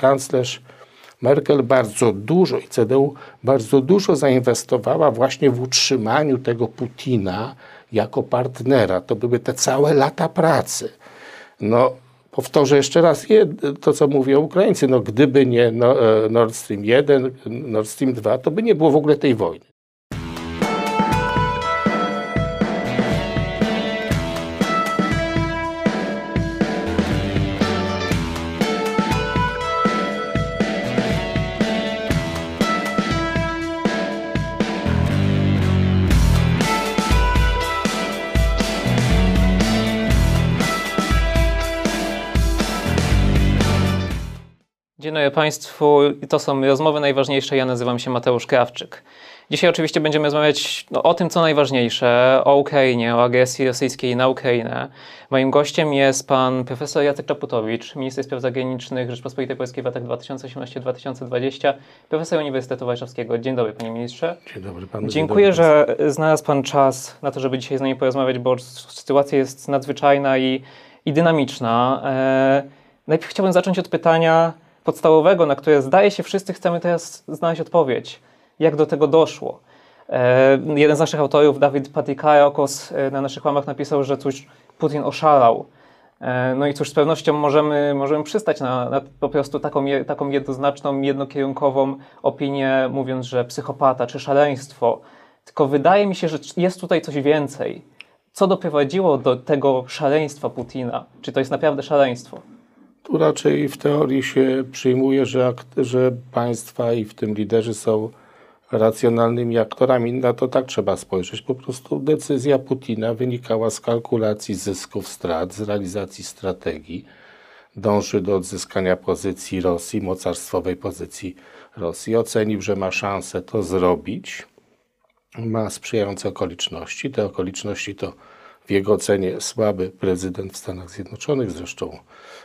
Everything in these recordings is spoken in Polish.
kanclerz Merkel bardzo dużo i CDU bardzo dużo zainwestowała właśnie w utrzymaniu tego Putina jako partnera. To były te całe lata pracy. No, powtórzę jeszcze raz to, co mówią Ukraińcy. No, gdyby nie no, e, Nord Stream 1, Nord Stream 2, to by nie było w ogóle tej wojny. Dzień dobry Państwu. To są rozmowy najważniejsze. Ja nazywam się Mateusz Krawczyk. Dzisiaj oczywiście będziemy rozmawiać no, o tym, co najważniejsze, o Ukrainie, o agresji rosyjskiej na Ukrainę. Moim gościem jest pan profesor Jacek Czaputowicz, minister spraw zagranicznych Rzeczpospolitej Polskiej w latach 2018-2020, profesor Uniwersytetu Warszawskiego. Dzień dobry, panie ministrze. Dzień dobry panu. Dziękuję, dobry. że znalazł pan czas na to, żeby dzisiaj z nami porozmawiać, bo sytuacja jest nadzwyczajna i, i dynamiczna. E, najpierw chciałbym zacząć od pytania, podstawowego, na które zdaje się wszyscy chcemy teraz znaleźć odpowiedź. Jak do tego doszło? E, jeden z naszych autorów, Dawid Patikajokos, e, na naszych łamach napisał, że coś Putin oszalał. E, no i cóż, z pewnością możemy, możemy przystać na, na po prostu taką, taką jednoznaczną, jednokierunkową opinię, mówiąc, że psychopata czy szaleństwo. Tylko wydaje mi się, że jest tutaj coś więcej. Co doprowadziło do tego szaleństwa Putina? Czy to jest naprawdę szaleństwo? Tu raczej w teorii się przyjmuje, że, że państwa i w tym liderzy są racjonalnymi aktorami. Na to tak trzeba spojrzeć. Po prostu decyzja Putina wynikała z kalkulacji zysków, strat, z realizacji strategii. Dąży do odzyskania pozycji Rosji, mocarstwowej pozycji Rosji. Ocenił, że ma szansę to zrobić. Ma sprzyjające okoliczności. Te okoliczności to w jego ocenie słaby prezydent w Stanach Zjednoczonych, zresztą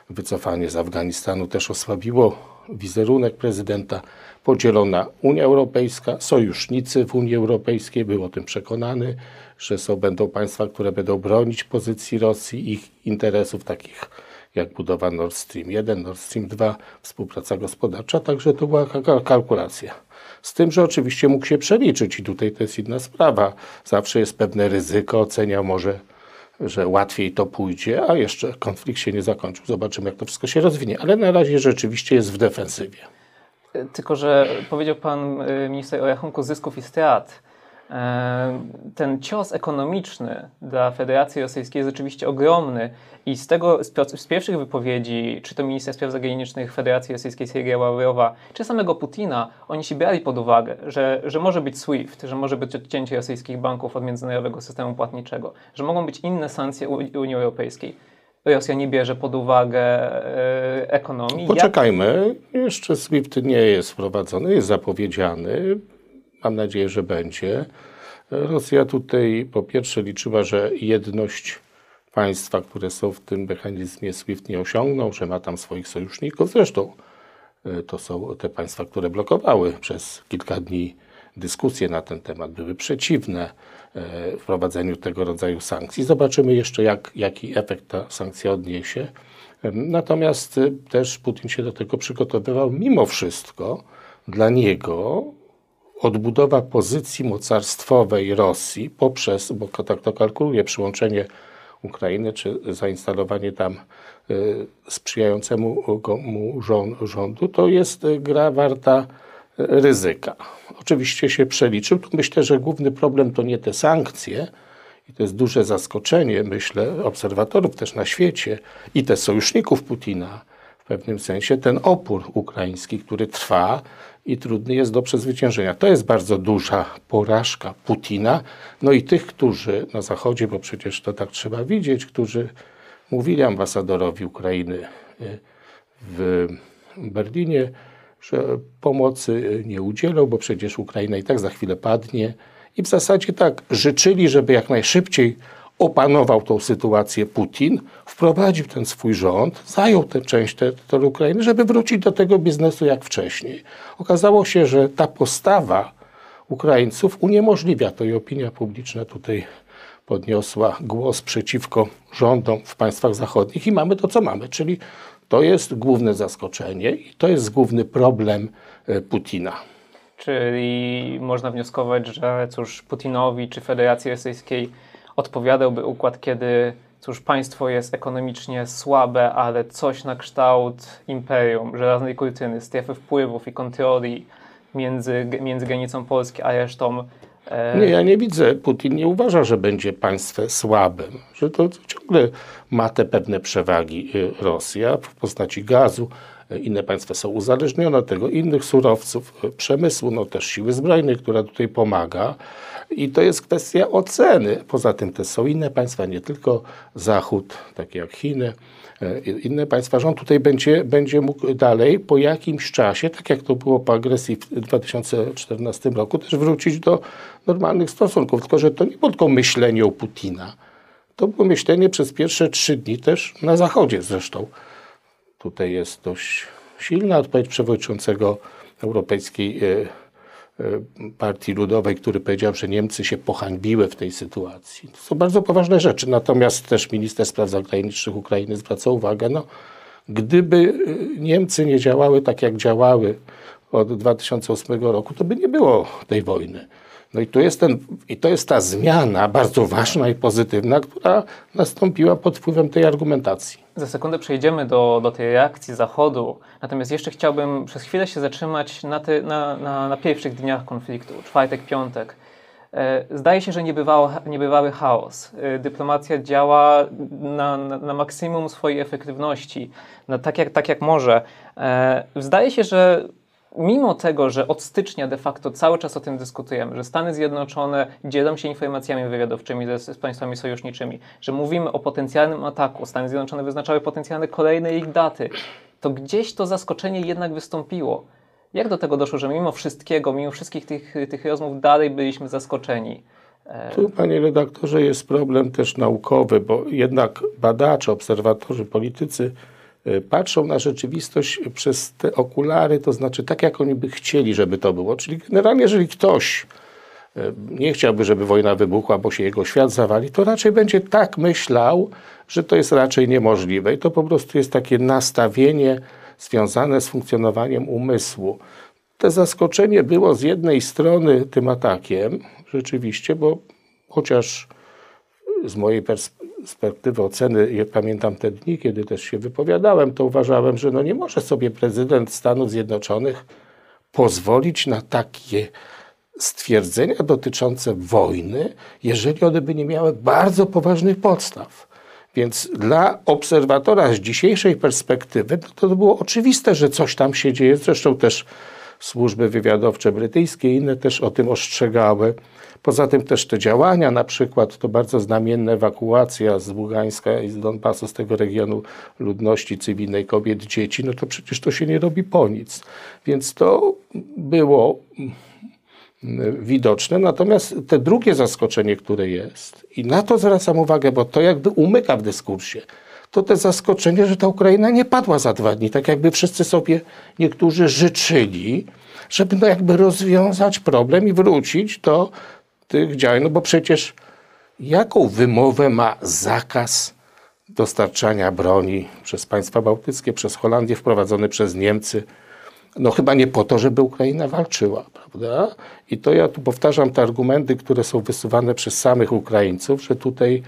wycofanie z Afganistanu też osłabiło wizerunek prezydenta, podzielona Unia Europejska, sojusznicy w Unii Europejskiej, był o tym przekonany, że są, będą państwa, które będą bronić pozycji Rosji, ich interesów takich jak budowa Nord Stream 1, Nord Stream 2, współpraca gospodarcza, także to była kalkulacja. Z tym, że oczywiście mógł się przeliczyć i tutaj to jest inna sprawa. Zawsze jest pewne ryzyko, ocenia może że łatwiej to pójdzie, a jeszcze konflikt się nie zakończył. Zobaczymy, jak to wszystko się rozwinie. Ale na razie rzeczywiście jest w defensywie. Tylko, że powiedział pan y, minister o rachunku zysków i strat. Ten cios ekonomiczny dla Federacji Rosyjskiej jest rzeczywiście ogromny i z tego, z, pierwszych wypowiedzi, czy to ministra spraw zagranicznych Federacji Rosyjskiej Sergeja Ławrowa, czy samego Putina, oni się brali pod uwagę, że, że może być SWIFT, że może być odcięcie rosyjskich banków od międzynarodowego systemu płatniczego, że mogą być inne sankcje Unii Europejskiej. Rosja nie bierze pod uwagę e, ekonomii. Poczekajmy, jeszcze SWIFT nie jest wprowadzony, jest zapowiedziany. Mam nadzieję, że będzie. Rosja tutaj po pierwsze liczyła, że jedność państwa, które są w tym mechanizmie SWIFT nie osiągną, że ma tam swoich sojuszników. Zresztą e, to są te państwa, które blokowały przez kilka dni dyskusje na ten temat, były przeciwne e, wprowadzeniu tego rodzaju sankcji. Zobaczymy jeszcze, jak, jaki efekt ta sankcja odniesie. Natomiast e, też Putin się do tego przygotowywał. Mimo wszystko dla niego odbudowa pozycji mocarstwowej Rosji poprzez, bo tak to kalkuluje, przyłączenie Ukrainy, czy zainstalowanie tam y, sprzyjającemu mu rządu, to jest gra warta y, ryzyka. Oczywiście się przeliczył. Tu myślę, że główny problem to nie te sankcje, i to jest duże zaskoczenie, myślę, obserwatorów też na świecie i też sojuszników Putina, w pewnym sensie ten opór ukraiński, który trwa i trudny jest do przezwyciężenia. To jest bardzo duża porażka Putina, no i tych, którzy na Zachodzie, bo przecież to tak trzeba widzieć, którzy mówili ambasadorowi Ukrainy y, w Berlinie, że pomocy nie udzielą, bo przecież Ukraina i tak za chwilę padnie. I w zasadzie tak życzyli, żeby jak najszybciej opanował tą sytuację Putin, wprowadził ten swój rząd, zajął tę część terytorium Ukrainy, żeby wrócić do tego biznesu jak wcześniej. Okazało się, że ta postawa Ukraińców uniemożliwia to i opinia publiczna tutaj podniosła głos przeciwko rządom w państwach zachodnich i mamy to, co mamy, czyli To jest główne zaskoczenie i to jest główny problem e, Putina. Czyli można wnioskować, że cóż, Putinowi czy Federacji Rosyjskiej odpowiadałby układ, kiedy cóż, państwo jest ekonomicznie słabe, ale coś na kształt imperium, żelaznej kurtyny, strefy wpływów i kontroli między, między granicą Polski a resztą. e, Nie, ja nie widzę. Putin nie uważa, że będzie państwem słabym, że to ciągle ma te pewne przewagi y, Rosja w postaci gazu. Y, Inne państwa są uzależnione od tego, innych surowców, y, przemysłu, no też siły zbrojnej, która tutaj pomaga. I to jest kwestia oceny. Poza tym też są inne państwa, nie tylko Zachód, takie jak Chiny, e, inne państwa, on tutaj będzie, będzie mógł dalej po jakimś czasie, tak jak to było po agresji w 2014 roku, też wrócić do normalnych stosunków. Tylko, że to nie było tylko myślenie o Putina. To było myślenie przez pierwsze trzy dni też na Zachodzie zresztą. Tutaj jest dość silna odpowiedź przewodniczącego Europejskiej e, Partii Ludowej, który powiedział, że Niemcy się pohańbiły w tej sytuacji. To są bardzo poważne rzeczy. Natomiast też minister spraw zagranicznych Ukrainy zwraca uwagę, no, gdyby y, Niemcy nie działały tak, jak działały od 2008 roku, to by nie było tej wojny. No i to jest, ten, i to jest ta zmiana bardzo ważna i pozytywna, która nastąpiła pod wpływem tej argumentacji. Za sekundę przejdziemy do, do tej reakcji Zachodu, natomiast jeszcze chciałbym przez chwilę się zatrzymać na, ty, na, na, na pierwszych dniach konfliktu, czwartek, piątek. E, Zdaje się, że niebywało, niebywały chaos. E, Dyplomacja działa na, na, na maksimum swojej efektywności, na, tak, jak, tak jak może. E, Zdaje się, że mimo tego, że od stycznia de facto cały czas o tym dyskutujemy, że Stany Zjednoczone dzielą się informacjami wywiadowczymi z, z państwami sojuszniczymi, że mówimy o potencjalnym ataku, Stany Zjednoczone wyznaczały potencjalne kolejne ich daty, to gdzieś to zaskoczenie jednak wystąpiło. Jak do tego doszło, że mimo wszystkiego, mimo wszystkich tych, tych rozmów dalej byliśmy zaskoczeni? Tu, panie redaktorze, jest problem też naukowy, bo jednak badacze, obserwatorzy, politycy patrzą na rzeczywistość przez te okulary, to znaczy tak, jak oni by chcieli, żeby to było. Czyli generalnie, jeżeli ktoś y, nie chciałby, żeby wojna wybuchła, bo się jego świat zawali, to raczej będzie tak myślał, że to jest raczej niemożliwe. I to po prostu jest takie nastawienie związane z funkcjonowaniem umysłu. To zaskoczenie było z jednej strony tym atakiem, rzeczywiście, bo chociaż z mojej pers- perspektywy oceny, jak pamiętam te dni, kiedy też się wypowiadałem, to uważałem, że no nie może sobie prezydent Stanów Zjednoczonych pozwolić na takie stwierdzenia dotyczące wojny, jeżeli one by nie miały bardzo poważnych podstaw. Więc dla obserwatora z dzisiejszej perspektywy no to było oczywiste, że coś tam się dzieje. Zresztą też służby wywiadowcze brytyjskie i inne też o tym ostrzegały. Poza tym też te działania, na przykład to bardzo znamienne ewakuacja z Ługańska i z Donbasu, z tego regionu ludności cywilnej, kobiet, dzieci, no to przecież to się nie robi po nic. Więc to było widoczne. Natomiast te drugie zaskoczenie, które jest, i na to zwracam uwagę, bo to jakby umyka w dyskursie, to te zaskoczenie, że ta Ukraina nie padła za dwa dni, tak jakby wszyscy sobie niektórzy życzyli, żeby no jakby rozwiązać problem i wrócić do tych działań. No bo przecież jaką wymowę ma zakaz dostarczania broni przez państwa bałtyckie, przez Holandię, wprowadzony przez Niemcy? No chyba nie po to, żeby Ukraina walczyła, prawda? I to ja tu powtarzam te argumenty, które są wysuwane przez samych Ukraińców, że tutaj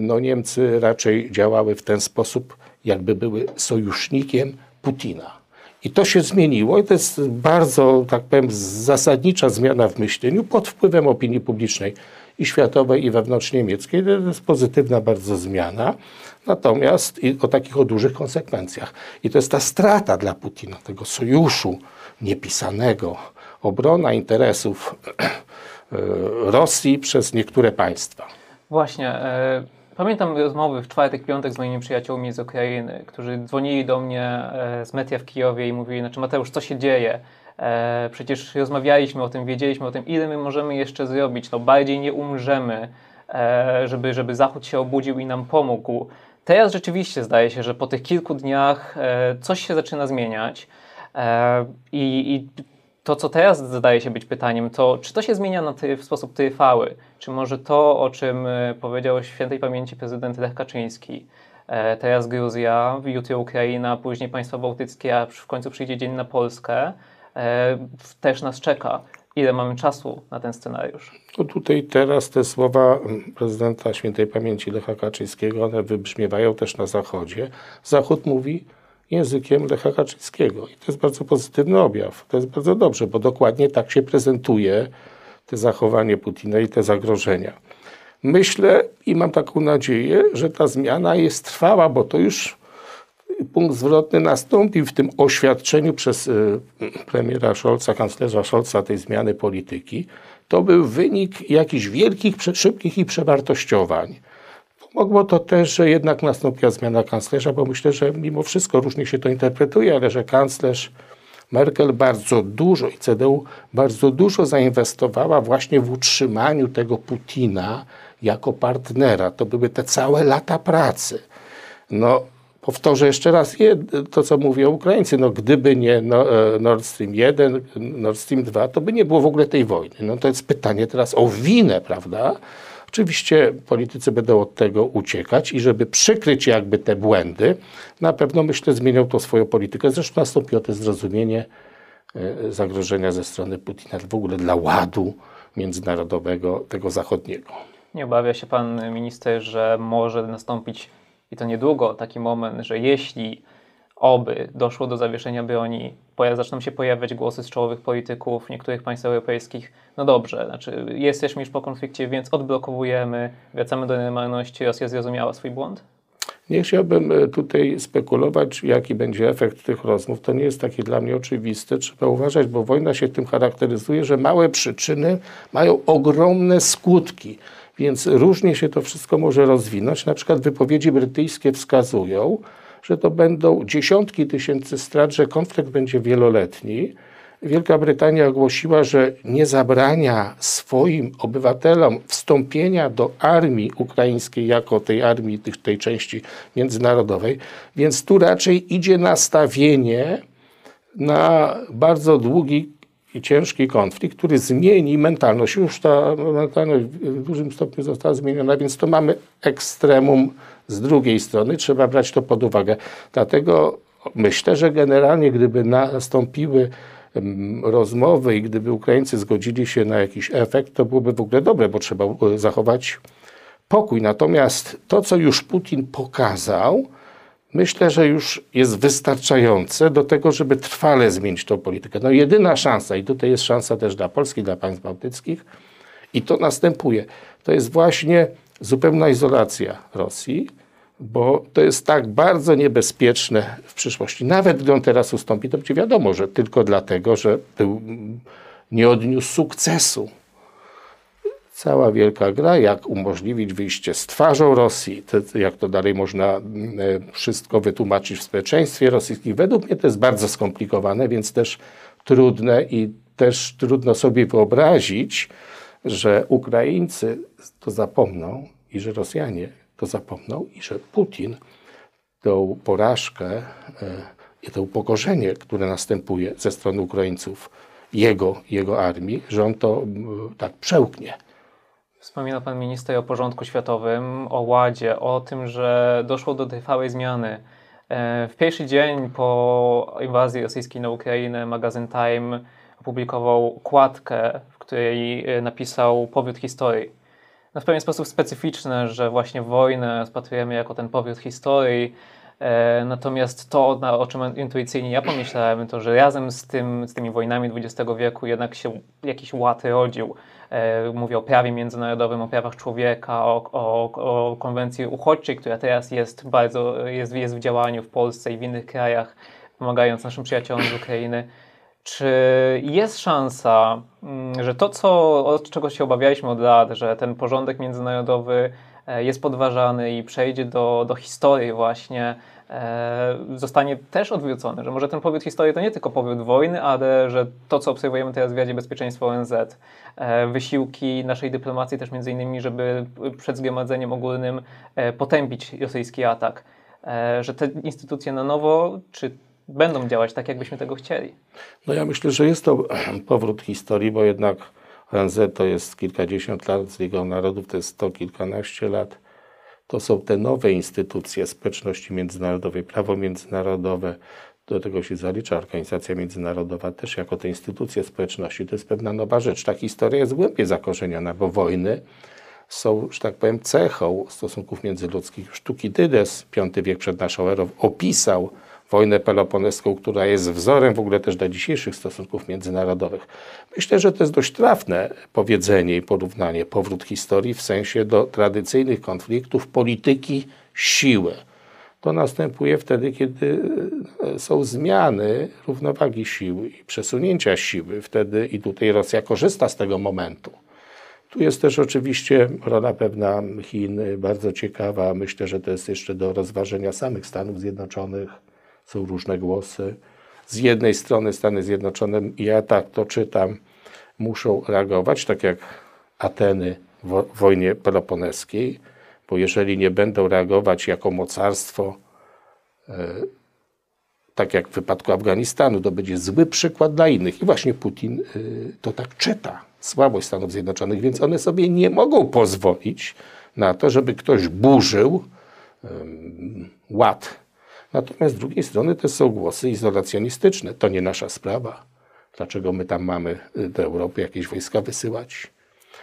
no, Niemcy raczej działały w ten sposób, jakby były sojusznikiem Putina. I to się zmieniło i to jest bardzo, tak powiem, zasadnicza zmiana w myśleniu pod wpływem opinii publicznej i światowej, i wewnątrzniemieckiej. To jest pozytywna bardzo zmiana, natomiast o takich o dużych konsekwencjach. I to jest ta strata dla Putina, tego sojuszu niepisanego, obrona interesów e, Rosji przez niektóre państwa. Właśnie. E, pamiętam rozmowy w czwartek, piątek z moimi przyjaciółmi z Ukrainy, którzy dzwonili do mnie e, z media w Kijowie i mówili, znaczy Mateusz, co się dzieje? E, przecież rozmawialiśmy o tym, wiedzieliśmy o tym, ile my możemy jeszcze zrobić, no bardziej nie umrzemy, e, żeby, żeby Zachód się obudził i nam pomógł. Teraz rzeczywiście zdaje się, że po tych kilku dniach e, coś się zaczyna zmieniać e, i, i to, co teraz zdaje się być pytaniem, to czy to się zmienia na ty, w sposób trwały? Czy może to, o czym e, powiedział świętej pamięci prezydent Lech Kaczyński, E, teraz Gruzja, jutro Ukraina, później państwa bałtyckie, a w końcu przyjdzie dzień na Polskę. E, też nas czeka. Ile mamy czasu na ten scenariusz? No tutaj teraz te słowa prezydenta świętej pamięci Lecha Kaczyńskiego, one wybrzmiewają też na Zachodzie. Zachód mówi językiem Lecha Kaczyńskiego i to jest bardzo pozytywny objaw. To jest bardzo dobrze, bo dokładnie tak się prezentuje te zachowanie Putina i te zagrożenia. Myślę i mam taką nadzieję, że ta zmiana jest trwała, bo to już punkt zwrotny nastąpił w tym oświadczeniu przez y, premiera Scholza, kanclerza Scholza tej zmiany polityki. To był wynik jakichś wielkich, szybkich i przewartościowań. Pomogło to też, że jednak nastąpiła zmiana kanclerza, bo myślę, że mimo wszystko różnie się to interpretuje, ale że kanclerz Merkel bardzo dużo i CDU bardzo dużo zainwestowała właśnie w utrzymaniu tego Putina jako partnera. To były te całe lata pracy. No, powtórzę jeszcze raz to, co mówią Ukraińcy. No, gdyby nie no, e, Nord Stream 1, Nord Stream 2, to by nie było w ogóle tej wojny. No, to jest pytanie teraz o winę, prawda? Oczywiście politycy będą od tego uciekać i żeby przykryć jakby te błędy, na pewno myślę zmienią to swoją politykę. Zresztą nastąpiło to zrozumienie e, zagrożenia ze strony Putina w ogóle dla ładu międzynarodowego, tego zachodniego. Nie obawia się pan minister, że może nastąpić i to niedługo taki moment, że jeśli oby doszło do zawieszenia broni, zaczną się pojawiać głosy z czołowych polityków niektórych państw europejskich, no dobrze, znaczy jesteśmy już po konflikcie, więc odblokowujemy, wracamy do normalności, Rosja zrozumiała swój błąd? Nie chciałbym e, tutaj spekulować, jaki będzie efekt tych rozmów. To nie jest takie dla mnie oczywiste. Trzeba uważać, bo wojna się tym charakteryzuje, że małe przyczyny mają ogromne skutki. Więc różnie się to wszystko może rozwinąć. Na przykład wypowiedzi brytyjskie wskazują, że to będą dziesiątki tysięcy strat, że konflikt będzie wieloletni. Wielka Brytania ogłosiła, że nie zabrania swoim obywatelom wstąpienia do armii ukraińskiej jako tej armii, tej, tej części międzynarodowej, więc tu raczej idzie nastawienie na bardzo długi i ciężki konflikt, który zmieni mentalność. Już ta mentalność w dużym stopniu została zmieniona, więc to mamy ekstremum z drugiej strony. Trzeba brać to pod uwagę. Dlatego myślę, że generalnie gdyby nastąpiły rozmowy i gdyby Ukraińcy zgodzili się na jakiś efekt, to byłoby w ogóle dobre, bo trzeba e, zachować pokój. Natomiast to, co już Putin pokazał, myślę, że już jest wystarczające do tego, żeby trwale zmienić tą politykę. No jedyna szansa, i tutaj jest szansa też dla Polski, dla państw bałtyckich, i to następuje, to jest właśnie zupełna izolacja Rosji, bo to jest tak bardzo niebezpieczne w przyszłości. Nawet gdy on teraz ustąpi, to będzie wiadomo, że tylko dlatego, że był, nie odniósł sukcesu cała wielka gra, jak umożliwić wyjście z twarzą Rosji, to, jak to dalej można e, wszystko wytłumaczyć w społeczeństwie rosyjskim. Według mnie to jest bardzo skomplikowane, więc też trudne i też trudno sobie wyobrazić, że Ukraińcy to zapomną i że Rosjanie to zapomną i że Putin tą porażkę e, i to upokorzenie, które następuje ze strony Ukraińców, jego, jego armii, że on to tak przełknie. Wspomina pan minister o porządku światowym, o ładzie, o tym, że doszło do trwałej zmiany. E, w pierwszy dzień po inwazji rosyjskiej na Ukrainę magazyn Time opublikował kładkę, której e, napisał powiód historii. No w pewien sposób specyficzne, że właśnie wojnę rozpatrujemy jako ten powiód historii, E, natomiast to, o czym intuicyjnie ja pomyślałem, to że razem z, tym, z tymi wojnami XX wieku jednak się jakiś ład rodził. E, mówię o prawie międzynarodowym, o prawach człowieka, o, o, o konwencji uchodźczej, która teraz jest bardzo jest, jest w działaniu w Polsce i w innych krajach, pomagając naszym przyjaciołom z Ukrainy. Czy jest szansa, mm, że to, co, od czego się obawialiśmy od lat, że ten porządek międzynarodowy e, jest podważany i przejdzie do, do historii właśnie, e, zostanie też odwrócony, że może ten powiód historii to nie tylko powiód wojny, ale że to, co obserwujemy teraz w Radzie Bezpieczeństwa ONZ, e, wysiłki naszej dyplomacji też między innymi, żeby przed zgromadzeniem ogólnym potępić rosyjski atak, że te instytucje na nowo, czy będą działać tak, jakbyśmy tego chcieli. No ja myślę, że jest to powrót historii, bo jednak ONZ to jest kilkadziesiąt lat, z Ligą Narodów to jest sto kilkanaście lat. to są te nowe instytucje społeczności międzynarodowej, prawo międzynarodowe, do tego się zalicza organizacja międzynarodowa też jako te instytucje społeczności. To jest pewna nowa rzecz. Ta historia jest głębiej zakorzeniona, bo wojny są, że tak powiem, cechą stosunków międzyludzkich. Sztuki Dydes, V wiek przed naszą erą, opisał wojnę peloponeską, która jest wzorem w ogóle też dla dzisiejszych stosunków międzynarodowych. Myślę, że to jest dość trafne powiedzenie i porównanie, powrót historii w sensie do tradycyjnych konfliktów polityki siły. To następuje wtedy, kiedy e, są zmiany równowagi siły i przesunięcia siły. Wtedy i tutaj Rosja korzysta z tego momentu. Tu jest też oczywiście rola pewna Chin bardzo ciekawa. Myślę, że to jest jeszcze do rozważenia samych Stanów Zjednoczonych. Są różne głosy. Z jednej strony Stany Zjednoczone, ja tak to czytam, muszą reagować, tak jak Ateny w wojnie peloponeskiej, bo jeżeli nie będą reagować jako mocarstwo, e, tak jak w wypadku Afganistanu, to będzie zły przykład dla innych. I właśnie Putin e, to tak czyta, słabość Stanów Zjednoczonych, więc one sobie nie mogą pozwolić na to, żeby ktoś burzył ład. Natomiast z drugiej strony to są głosy izolacjonistyczne. To nie nasza sprawa. Dlaczego my tam mamy e, do Europy jakieś wojska wysyłać?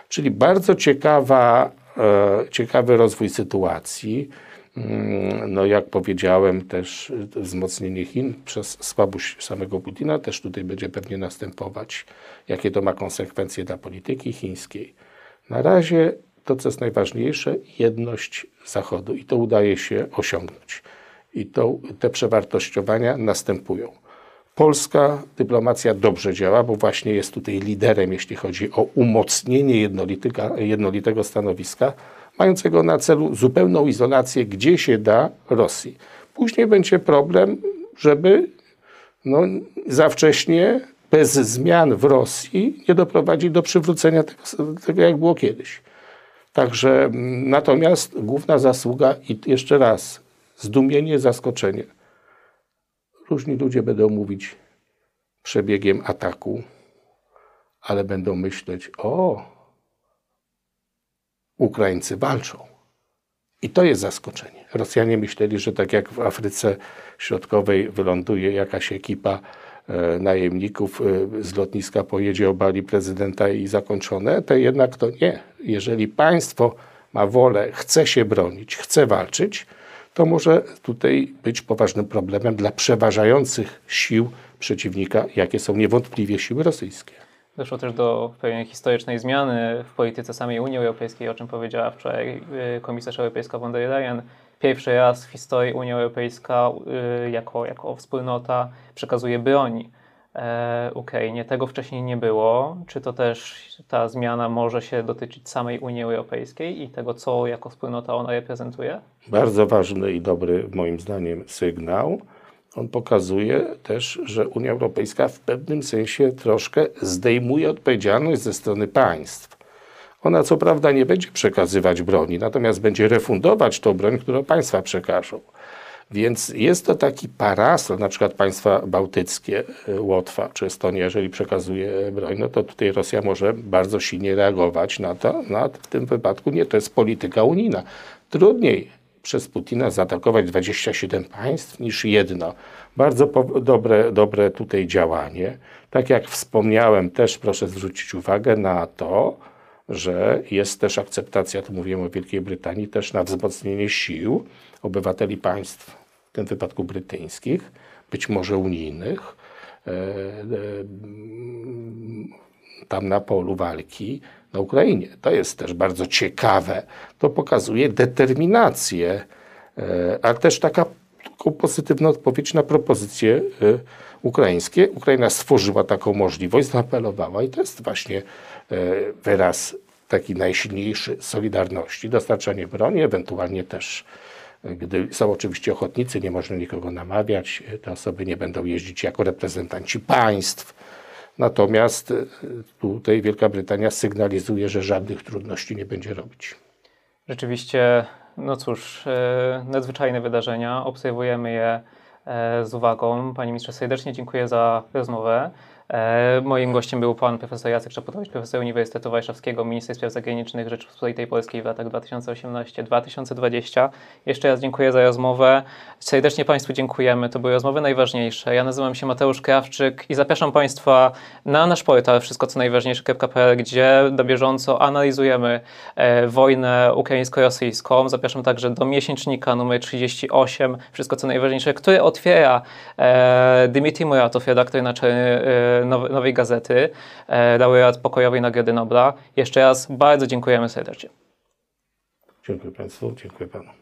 Czyli bardzo ciekawa E, ciekawy rozwój sytuacji. Mm, no, jak powiedziałem, też wzmocnienie Chin przez słabość samego Putina też tutaj będzie pewnie następować. Jakie to ma konsekwencje dla polityki chińskiej? Na razie to, co jest najważniejsze, jedność Zachodu i to udaje się osiągnąć. I to, te przewartościowania następują. Polska dyplomacja dobrze działa, bo właśnie jest tutaj liderem, jeśli chodzi o umocnienie jednolitego stanowiska, mającego na celu zupełną izolację, gdzie się da, Rosji. Później będzie problem, żeby no, za wcześnie, bez zmian w Rosji, nie doprowadzić do przywrócenia tego, tego jak było kiedyś. Także natomiast główna zasługa i jeszcze raz, zdumienie, zaskoczenie Różni ludzie będą mówić przebiegiem ataku, ale będą myśleć: O, Ukraińcy walczą. I to jest zaskoczenie. Rosjanie myśleli, że tak jak w Afryce Środkowej wyląduje jakaś ekipa e, najemników e, z lotniska, pojedzie, obali prezydenta i zakończone, to jednak to nie. Jeżeli państwo ma wolę, chce się bronić, chce walczyć, to może tutaj być poważnym problemem dla przeważających sił przeciwnika, jakie są niewątpliwie siły rosyjskie. Doszło też do pewnej historycznej zmiany w polityce samej Unii Europejskiej, o czym powiedziała wczoraj y, komisarz europejska von der Leyen. Pierwszy raz w historii Unia Europejska y, jako, jako wspólnota przekazuje broń E, Ukrainie. Tego wcześniej nie było. Czy to też ta zmiana może się dotyczyć samej Unii Europejskiej i tego, co jako wspólnota ona reprezentuje? Bardzo ważny i dobry, moim zdaniem, sygnał. On pokazuje też, że Unia Europejska w pewnym sensie troszkę zdejmuje odpowiedzialność ze strony państw. Ona co prawda nie będzie przekazywać broni, natomiast będzie refundować tą broń, którą państwa przekażą. Więc jest to taki parasol, na przykład państwa bałtyckie, e, Łotwa czy Estonia, jeżeli przekazuje broń, no to tutaj Rosja może bardzo silnie reagować na to. No, w tym wypadku nie, to jest polityka unijna. Trudniej przez Putina zaatakować 27 państw niż jedno. Bardzo dobre, dobre tutaj działanie. Tak jak wspomniałem, też proszę zwrócić uwagę na to, że jest też akceptacja, tu mówiłem o Wielkiej Brytanii, też na wzmocnienie sił obywateli państw w tym wypadku brytyjskich, być może unijnych, e, e, tam na polu walki na Ukrainie. To jest też bardzo ciekawe. To pokazuje determinację, e, ale też taka pozytywna odpowiedź na propozycje ukraińskie. Ukraina stworzyła taką możliwość, zaapelowała i to jest właśnie wyraz taki najsilniejszy solidarności, dostarczanie broni, ewentualnie też gdy są oczywiście ochotnicy, nie można nikogo namawiać, te osoby nie będą jeździć jako reprezentanci państw. Natomiast e, tutaj Wielka Brytania sygnalizuje, że żadnych trudności nie będzie robić. Rzeczywiście, no cóż, e, nadzwyczajne wydarzenia, obserwujemy je e, z uwagą. Panie ministrze, serdecznie dziękuję za rozmowę. E, Moim gościem był pan profesor Jacek Czaputowicz, profesor Uniwersytetu Warszawskiego, minister spraw zagranicznych Rzeczypospolitej Polskiej w latach 2018-2020. Jeszcze raz dziękuję za rozmowę. Serdecznie Państwu dziękujemy. To były rozmowy najważniejsze. Ja nazywam się Mateusz Krawczyk i zapraszam Państwa na nasz portal wszystko co najważniejsze.pl, gdzie na bieżąco analizujemy e, wojnę ukraińsko-rosyjską. Zapraszam także do miesięcznika numer 38, wszystko co najważniejsze, który otwiera e, Dmitrij Muratow, redaktor naczelny e, nowe, Nowej Gazety, e, laureat Pokojowej Nagrody Nobla. Jeszcze raz bardzo dziękujemy serdecznie. Dziękuję Państwu, dziękuję Panu.